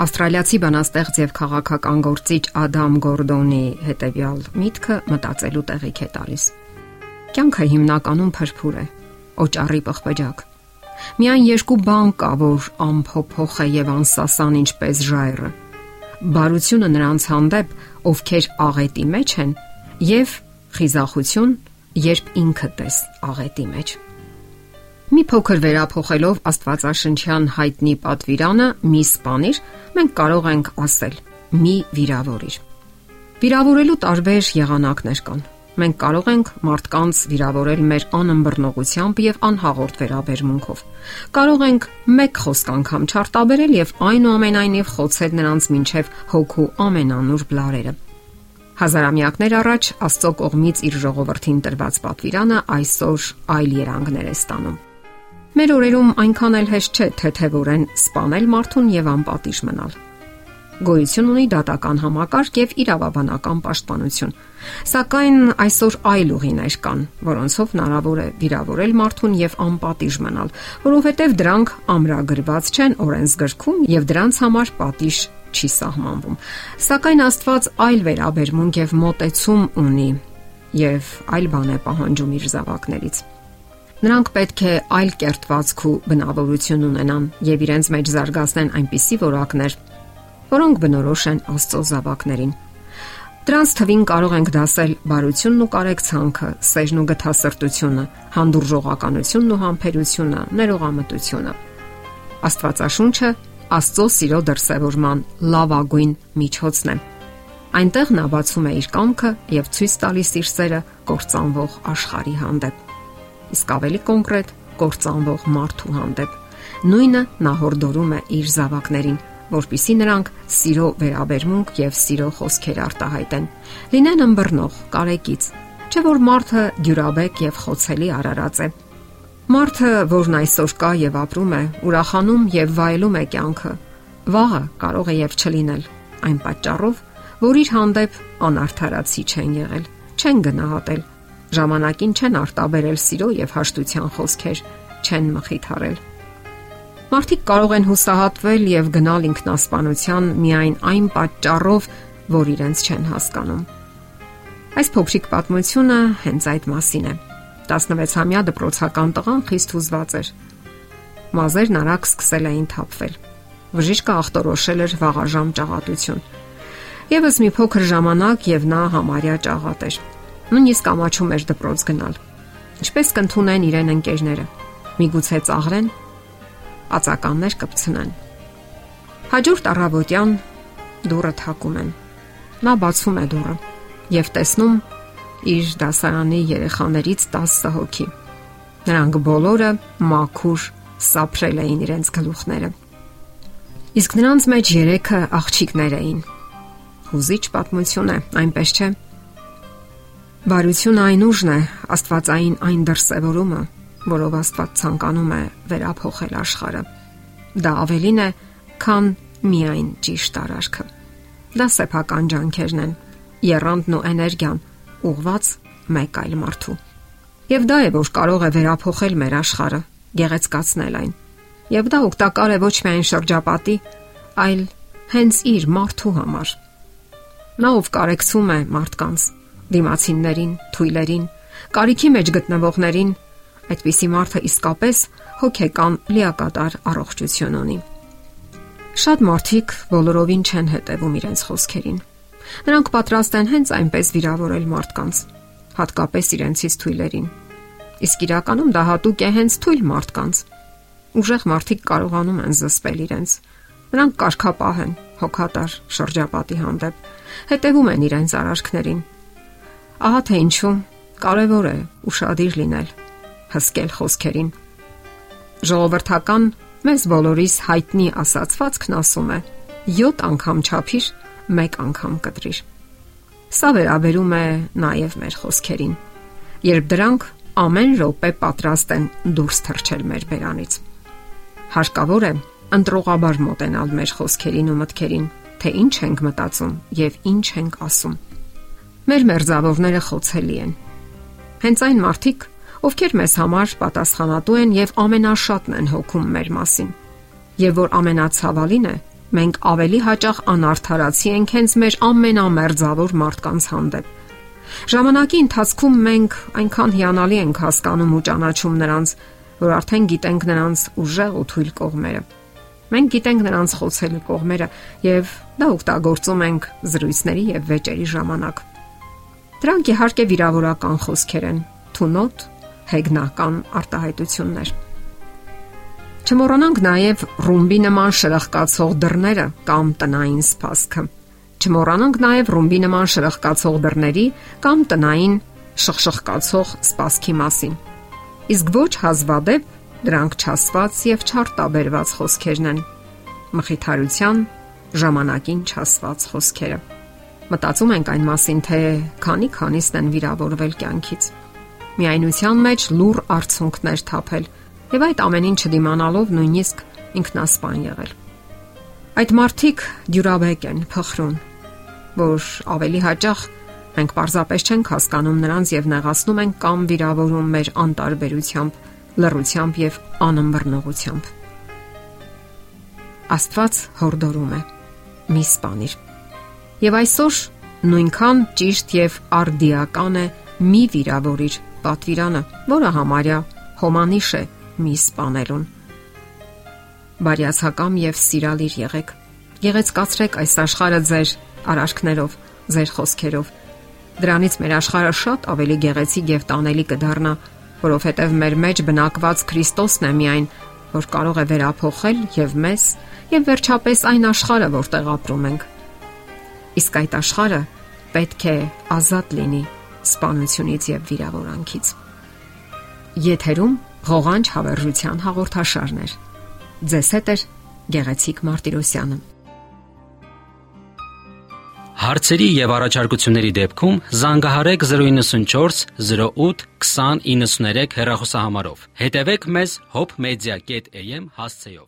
Ավստրալիացի բանաստեղծ եւ քաղաքական գործիչ Ադամ Գորդոնի հետեւյալ միտքը մտածելու տեղիք է տալիս։ Կյանքը հիմնականում փրփուր է, օճառի պղպջակ։ Միայն երկու բան կա, որ ամփոփող է եւ անսասան ինչպես ժայռը։ Բարությունը նրանց հանդեպ, ովքեր աղետի մեջ են, եւ խիզախություն, երբ ինքդ ես աղետի մեջ։ Մի փոքր վերափոխելով Աստվածաշնչյան հայտնի պատվիրանը՝ մի սpanիր, մենք կարող ենք ասել՝ մի վիրավորիր։ Վիրավորելու տարբեր եղանակներ կան։ Մենք կարող ենք մարդկանց վիրավորել մեր անըմբռնողությամբ եւ անհաղորդ վերաբերմունքով։ Կարող ենք մեկ խոսք անգամ չարտաբերել եւ այնուամենայնիվ խոցել նրանց մինչև հոգու ամենանուր բլարերը։ Հազարամյակներ առաջ Աստծո կողմից իր ժողովրդին տրված պատվիրանը այսօր այլ երանգներ է ստանում։ Մեր օրերում այնքան էլ հեշտ չէ թեթևորեն սپانել մարդուն եւ անպատիժ մնալ։ Գոյություն ունի դատական համակարգ եւ իրավաբանական պաշտպանություն։ Սակայն այսօր այլ ուղիներ կան, որոնցով հնարավոր է վիրավորել մարդուն եւ անպատիժ մնալ, որովհետեւ դրանք ամրագրված չեն օրենսգրքում եւ դրանց համար պատիժ չի սահմանվում։ Սակայն Աստված այլ վերաբերմունք եւ մտեցում ունի եւ այլ բան է պահանջում իր զավակներից։ Նրանք պետք է այլ կերտվածք ու բնավորություն ունենան եւ իրենց մեջ զարգացնեն այնպիսի որակներ, որոնք բնորոշ են Աստծո զավակներին։ Դրանց թվին կարող ենք դասել բարությունն ու կարեկցանքը, սերն ու գթասրտությունը, հանդուրժողականությունն ու համբերությունը, ներողամտությունը։ Աստվածաշունչը Աստծո սիրո դրսևորման լավագույն միջոցն է։ Այնտեղ նա բացում է իր կամքը եւ ցույց տալիս իր սերը կործանվող աշխարհի հանդեպ իսկ ավելի կոնկրետ կործանվող մարդու հանդեպ։ Նույնը նա հորդորում է իր զավակներին, որpիսի նրանք սիրո վերաբերմունք եւ սիրո խոսքեր արտահայտեն։ Լինեն ըմբռնող, կարեկից, չէ որ մարդը դյուրաբեկ եւ խոցելի արարած է։ Մարդը, որն այսօր կա եւ ապրում է, ուրախանում եւ վայելում է կյանքը, վաղը կարող է եւ չլինել։ Այն պատճառով, որ իր հանդեպ անարթարացի չեն եղել, չեն գնահատել, Ժամանակին չեն արտաբերել սիրո եւ հաշտության խոսքեր, չեն մխիթարել։ Մարդիկ կարող են հուսահատվել եւ գնալ ինքնասպանության միայն այն պատճառով, որ իրենց չեն հասկանում։ Այս փոքրիկ պատմությունը հենց այդ մասին է։ 16-ամյա դպրոցական տղան խիստ հուզված էր։ Մազերն արագ սկսել էին թափվել։ Վժիշկը ախտորոշել էր վաղաժամ ճաղատություն։ Եվս մի փոքր ժամանակ եւ նա համարյա ճաղատ էր նույնիսկ ամաչում էր դպրոց գնալ։ Ինչպես կընդունեն իրեն ընկերները։ Միգուցե ծաղրեն, ածականներ կպցնեն։ Հաջորդ առավոտյան դուռը թակում են։ Նա բացում է դուռը եւ տեսնում իր դասարանի երեխաներից 10 հոգի։ Նրանք բոլորը մաքուր սափրել էին իրենց գլուխները։ Իսկ նրանց մեջ 3-ը աղջիկներ էին։ Հուզիչ պատմություն է, այնպես չէ։ Բարությունը այն ուժն է, Աստվածային այն դրսևորումը, որով Աստված ցանկանում է վերափոխել աշխարհը։ Դա ավելին է, քան միայն ճիշտ արարքը։ Դա սեփական ջանքերն են, երանդն ու էներգիան ուղված մեկ այլ մարդու։ Եվ դա է, որ կարող է վերափոխել մեր աշխարհը, գեղեցկացնել այն։ Եվ դա օգտակար է ոչ միայն շրջապատի, այլ հենց իր մարդու համար։ Նա ով կարեկցում է մարդկանց դիմացիններին, թույլերին, կարիքի մեջ գտնվողներին, այդպիսի մարդը իսկապես հոգեկան լիակատար առողջություն ունի։ Շատ մարդիկ բոլորովին չեն հետևում իրենց խոսքերին։ Նրանք պատրաստ են հենց այնպես վիրավորել մարդկանց, հատկապես իրենցից թույլերին։ Իսկ իրականում դա հատուկ է հենց թույլ մարդկանց։ Ուժեղ մարդիկ կարողանում են զսպել իրենց։ Նրանք կարկապահ են, հոգատար շրջապատի հանդեպ, հետևում են իրենց արարքներին, Ահա թե ինչու կարևոր է ուրախadir լինել հսկել խոսքերին։ Ժողովրդական մեզ բոլորիս հայտնի ասացվածքն ասում է. 7 անգամ չափիր, 1 անգամ կտրիր։ Սա վերաբերում է նաև մեր խոսքերին, երբ դրանք ամեն րոպե պատրաստ են դուրս թռչել մեր բերանից։ Հարկավոր է ընտրողաբար մոտենալ մեր խոսքերին ու մտքերին, թե ինչ ենք մտածում եւ ինչ ենք ասում մեր մերձավորները խոցելի են։ Հենց այն մարդիկ, ովքեր մեզ համար պատասխանատու են եւ ամենաշատն են հոգում մեր մասին։ Եվ որ ամենացավալին է, մենք ավելի հաճախ անարթարացի ենք հենց մեր ամենամերձավոր մարդկանց հանդեպ։ Ժամանակի ընթացքում մենք այնքան հիանալի ենք հասկանում ու ճանաչում նրանց, որ արդեն գիտենք նրանց ուժեղ ու թույլ կողմերը։ Մենք գիտենք նրանց խոցելի կողմերը եւ դա օգտագործում ենք զրույցների եւ վեճերի ժամանակ։ Դրանք իհարկե վիրավորական խոսքեր են, թունոտ, հեգնական արտահայտություններ։ Չմոռանանք նաև ռումբի նման շրխկացող դռները կամ տնային սպասքը։ Չմոռանանք նաև ռումբի նման շրխկացող դռների կամ տնային շխշխկացող սպասքի մասին։ Իսկ ոչ հազվադեպ դրանք չասված եւ չարտաբերված խոսքերն են։ Մխիթարության ժամանակին չասված խոսքերը մտածում ենք այն մասին, թե քանի քանիսն են վիրավորվել կյանքից։ Միայնության մեջ լուր արցունքներ թափել եւ այդ ամենին չդիմանալով նույնիսկ ինքնասպան եղել։ Այդ մարդիկ դյուրաբեկ են փխրուն, որ ավելի հաճախ մենք պարզապես չենք հասկանում նրանց եւ նեղացնում ենք կամ վիրավորում մեր անտարբերությամբ, լռությամբ եւ անըմբռնողությամբ։ Աստված հորդորում է. մի սպանիր Եվ այսօր նույնքան ճիշտ եւ արդիական է մի վիրավորիր պատվիրանը, որը համարյա հոմանիշ է մի սپانելուն։ Բարյացակամ եւ սիրալիր եղեք։ Գեղեցկացրեք այս աշխարհը ձեր արարքներով, ձեր խոսքերով։ Դրանից մեր աշխարհը շատ ավելի գեղեցիկ եւ տանելի կդառնա, որովհետեւ մեր մեջ բնակված Քրիստոսն է միայն, որ կարող է վերափոխել եւ մեզ, եւ վերջապես այն աշխարհը, որտեղ ապրում ենք, Իսկ այդ աշխարհը պետք է ազատ լինի սպանությունից եւ վիրավորանքից։ Եթերում ղողանջ հավերժության հաղորդաշարներ։ Ձեզ հետ է Գեղեցիկ Մարտիրոսյանը։ Հարցերի եւ առաջարկությունների դեպքում զանգահարեք 094 08 2093 հեռախոսահամարով։ Հետևեք մեզ hopmedia.am հասցեով։